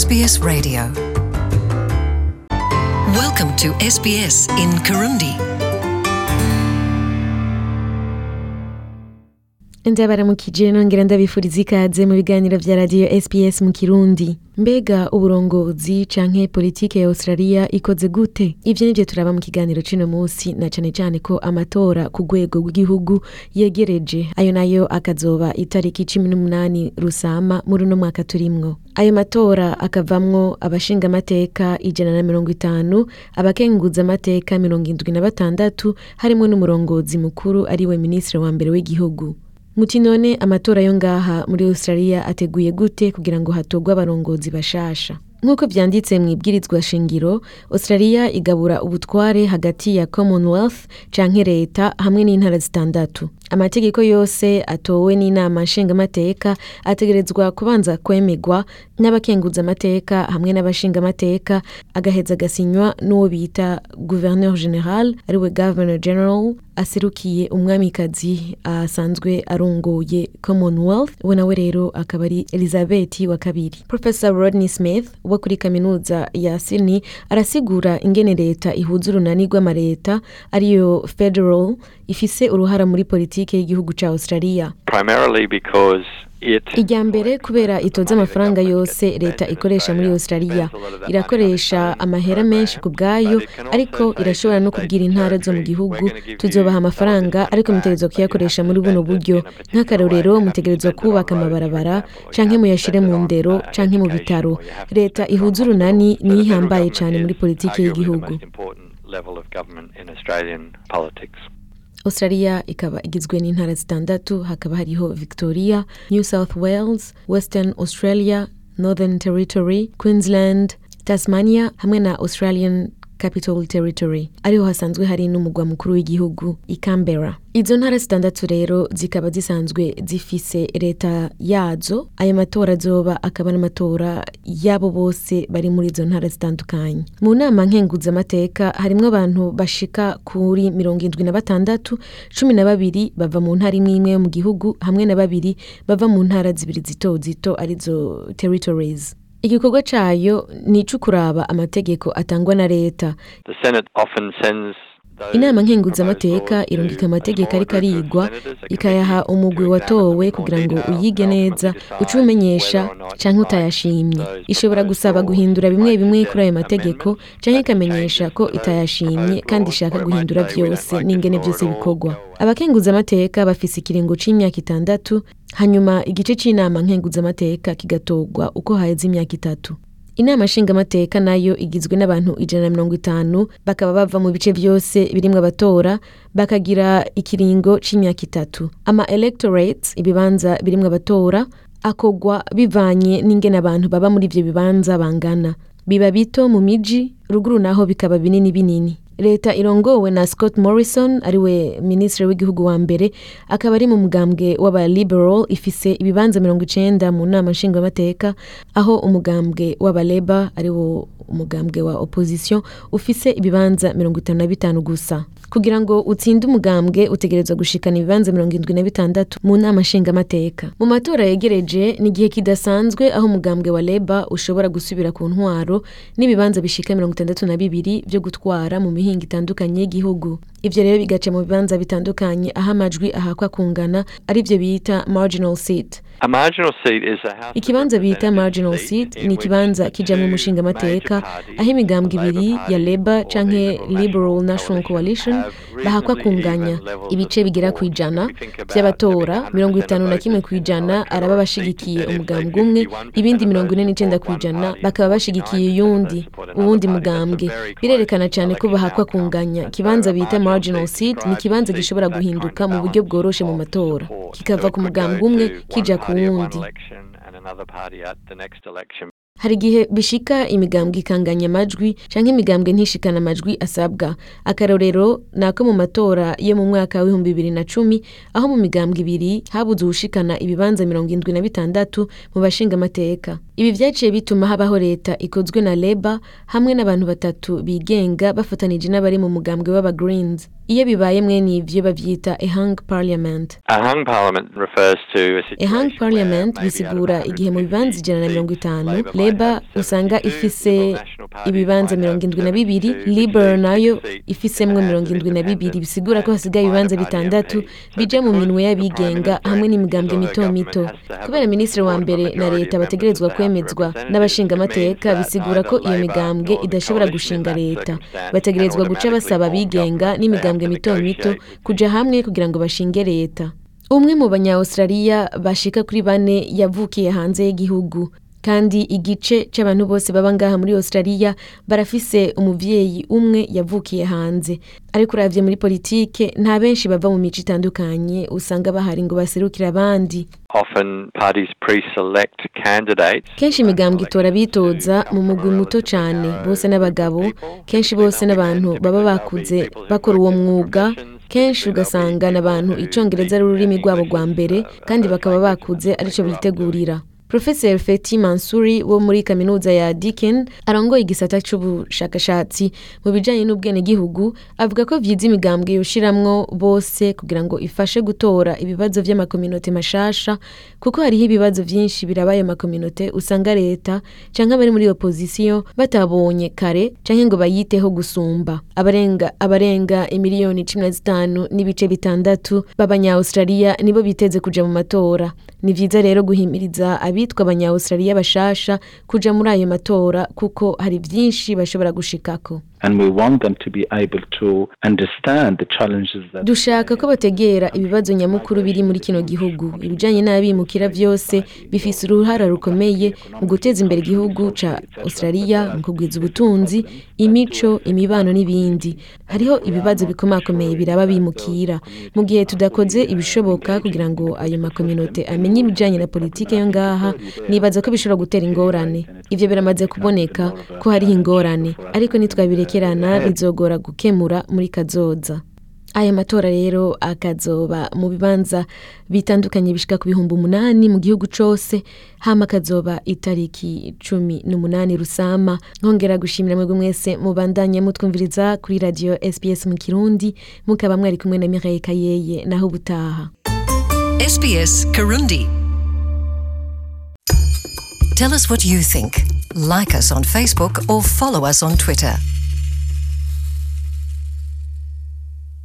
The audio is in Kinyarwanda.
SBS Radio. Welcome to SBS in Kirundi. ndabaramukije nongera ndabifuriza ikaze mu biganiro vya radiyo sps mu kirundi mbega uburongozi canke politike ya australia ikoze gute ivyo nivyo turaba mu kiganiro c'uno musi na cane cane ko amatora ku rwego rw'igihugu yegereje ayo na yo akazoba itariki cumi n'umunani rusama muri uno mwaka turimwo ayo matora akavamwo abashingamateka ijana na mirongo itanu abakenguza amateka mirongo indwi na batandatu harimwo n'umurongozi mukuru ari we minisitiri wa mbere w'igihugu. Muti none amatora yo ngaha muri australia ateguye gute kugira ngo hatorwe abarongozi bashasha? Nk'uko vyanditse mu ibwirizwa shingiro australia igabura ubutware hagati ya commonwealth canke leta hamwe n'intara zitandatu. Amategeko yose atowe n'inama nshingamateka ategerezwa kubanza kwemegwa n'abakenguza amateka hamwe n'abashingamateka agaheza agasinywa n'uwo bita gouverneur general ari we governor general aserukiye umwamikazi asanzwe arongoye commonwealth. We nawe rero akaba ari elizabeth wa kabiri. Professor rodney smith wo kuri kaminuza ya sydney arasigura ingene leta ihuza urunani rw'amareta ariyo federal ifise uruhara muri politike y'igihugu ca australia. Irya mbere kubera itoza amafaranga yose leta ikoresha muri australia. Irakoresha amahera menshi ku bwayo ariko irashobora no kubwira intara zo mu gihugu. Tuzobaha amafaranga ariko mutegerezwa kuyakoresha muri buno buryo. Nk'akarorero mutegerezwa kubaka amabarabara canke muyashire mu ndero canke mu bitaro. Leta ihuza urunani niyo ihambaye cane muri politike y'igihugu. Australia ikaba igizwe n'intara zitandatu hakaba hariho victoria new south wales western australia northern territory queensland tasmania hamwe na australian capital territory. Ariho hasanzwe hari n'umugwa mukuru w'igihugu i canberra. Izo ntara zitandatu rero zikaba zisanzwe zifise leta yazo. Ayo matora azoba akaba n'amatora y'abo bose bari muri izo ntara zitandukanye. Mu nama nkenguzamateka harimwo abantu bashika kuri mirongo indwi na batandatu cumi na babiri bava mu ntara imwe imwe yo mu gihugu hamwe na babiri bava mu ntara zibiri zito zito ari zo territories. Igikorwa cayo ni ico kuraba amategeko atangwa na leta. Inama nkenguzamateka irungika amategeko ariko arigwa ikayaha umugwi to watowe kugira ngo uyige neza uce canke like utayashimye ishobora gusaba guhindura bimwe bimwe kuri ayo mategeko that ikamenyesha ko itayashimye kandi ishaka guhindura say, "We don't vyose like this n'ingene all, bikorwa go away." abakenguzamateka bafise ikiringo c'imyaka itandatu hanyuma igice c'inama nkenguzamateka kigatorwa uko haheze imyaka itatu inama nshingamateka na yo igizwe n'abantu ijana na mirongo itanu bakaba bava mu bice vyose birimwo abatora bakagira ikiringo c'imyaka itatu. Ama electorates ibibanza birimwo abatora akogwa bivanye n'ingene abantu baba muri ivyo bibanza bangana. Biba bito mu miji ruguru naho bikaba binini binini. Leta irongowe na scott morrison ari we minisitiri w'igihugu wa mbere akaba ari mu mugambwe w'abaliberal ifise ibibanza mirongo icenda mu nama nshingamateka aho umugambwe w'abaleba ari wo umugambwe wa opposition ufise ibibanza mirongo itanu na bitanu gusa. Kugira ngo utsinde umugambwe utegerezwa gushikana ibibanza mirongo indwi na bitandatu mu nama nshingamateka. Mu matora yegereje ni igihe kidasanzwe aho umugambwe wa leba ushobora gusubira ku ntwaro n'ibibanza bishika mirongo itandatu na bibiri vyo gutwara mu mihinga itandukanye y'igihugu. Ivyo rero bigaca mu bibanza bitandukanye aho amajwi ahakwa kungana arivyo bita marginal seat. Ikibanza bita marginal seat ni ikibanza kijamwo major parties, aho imigambwe ibiri ya the canke Liberal National coalition bahakwa kunganya. ibice bigera ku ijana 100% mirongo itanu na kimwe ku ijana araba bashigikiye umugambwe umwe 51% ibindi mirongo ine n'icenda ku ijana bakaba 49% bashigikiye uyundi uwundi mugambwe. birerekana cane ko bahakwa kunganya. Ikibanza bita marginal seat ni ikibanza gishobora guhinduka mu buryo bworoshe mu matora. Kikava ku mugambwe kija ku wundi. Hari igihe bishika imigambwe ikanganya amajwi canke imigambwe ntishikana amajwi asabwa. Akarorero ni ako mu matora yo mu mwaka w'ibihumbi bibiri na cumi aho mu migambwe ibiri habuze uwushikana ibibanza mirongo indwi na bitandatu mu bashingamateka. Ibi vyaciye bituma habaho leta ikozwe na leba hamwe n'abantu batatu bigenga bafatanije n'abari mu mugambwe w'aba greens. Iyo bibaye mwene ivyo bavyita a hung parliament. A hung parliament refers to a a hung parliament bisigura igihe mu bibanza ijana na mirongo 150 itanu Leba usanga ifise ibibanza mirongo indwi na bibiri liberal na yo ifisemwo mirongo indwi na bibiri. Bisigura ko hasigaye ibibanza bitandatu bija mu minwe y'abigenga hamwe n'imigambwe mito mito kubera minisitiri wa mbere na leta bategerezwa kwemezwa n'abashingamateka bisigura ko iyo migambwe idashobora gushinga leta. Bategerezwa guca basaba abigenga n'imigambwe mito mito kuja hamwe kugira ngo bashinge leta. Umwe mu banya-australia bashika kuri bane yavukiye hanze y'igihugu. Kandi igice c'abantu bose baba ngaha muri australia barafise umuvyeyi umwe yavukiye hanze. Ariko uravye muri politike nta benshi bava mu mico itandukanye usanga bahari ngo baserukire abandi. Kenshi imigambwe itora bitoza mu mugwi muto cane bose n'abagabo kenshi bose n'abantu baba bakuze bakora uwo mwuga kenshi ugasanga n'abantu icongereza ari ururimi rwabo rwa mbere kandi bakaba bakuze arico bitegurira. Professor Feti Mansuri wo muri kaminuza ya Deakin arongoye igisata c'ubushakashatsi mu bijanye n'ubwenegihugu avuga ko vyiza imigambwe yoshiramwo bose kugira ngo ifashe gutora ibibazo vy'amakominote mashasha kuko hariho ibibazo vyinshi biraba ayo makominote usanga leta canke abari muri opposition batabonye kare canke ngo bayiteho gusumba. Abarenga abarenga imiliyoni cumi na zitanu n'ibice bitandatu b'abanya-australia nibo biteze kuja mu matora. Ni vyiza rero guhimiriza abitwa abanya-australia bashasha kuja muri ayo matora kuko hari vyinshi bashobora gushikako. Dushaka ko bategera ibibazo nyamukuru biri muri kino gihugu. Ibijanye n'abimukira vyose bifise uruhara rukomeye mu guteza imbere igihugu ca australia mu kugwiza ubutunzi imico imibano n'ibindi. Hariho ibibazo bikomakomeye biraba abimukira mu gihe tudakoze ibishoboka kugira ngo ayo makominote amenye ibijanye na politike yo ngaha nibaza ko bishobora gutera ingorane. Ivyo biramaze kuboneka ko hariho ingorane. Ariko nitwabirekerana bizogora gukemura muri kazoza aya matora rero akazoba mu bibanza bitandukanye bishika ku bihumbi umunani mu gihugu cose hama akazoba itariki cumi n'umunani rusama nkongera gushimira mwebwe mwese mubandanye mutwumviriza kuri radio sbs mu kirundi mukaba mwari kumwe na mireille kayeye naho ubutaha SBS Kirundi. Tell us what you think. Like us on Facebook or follow us on Twitter.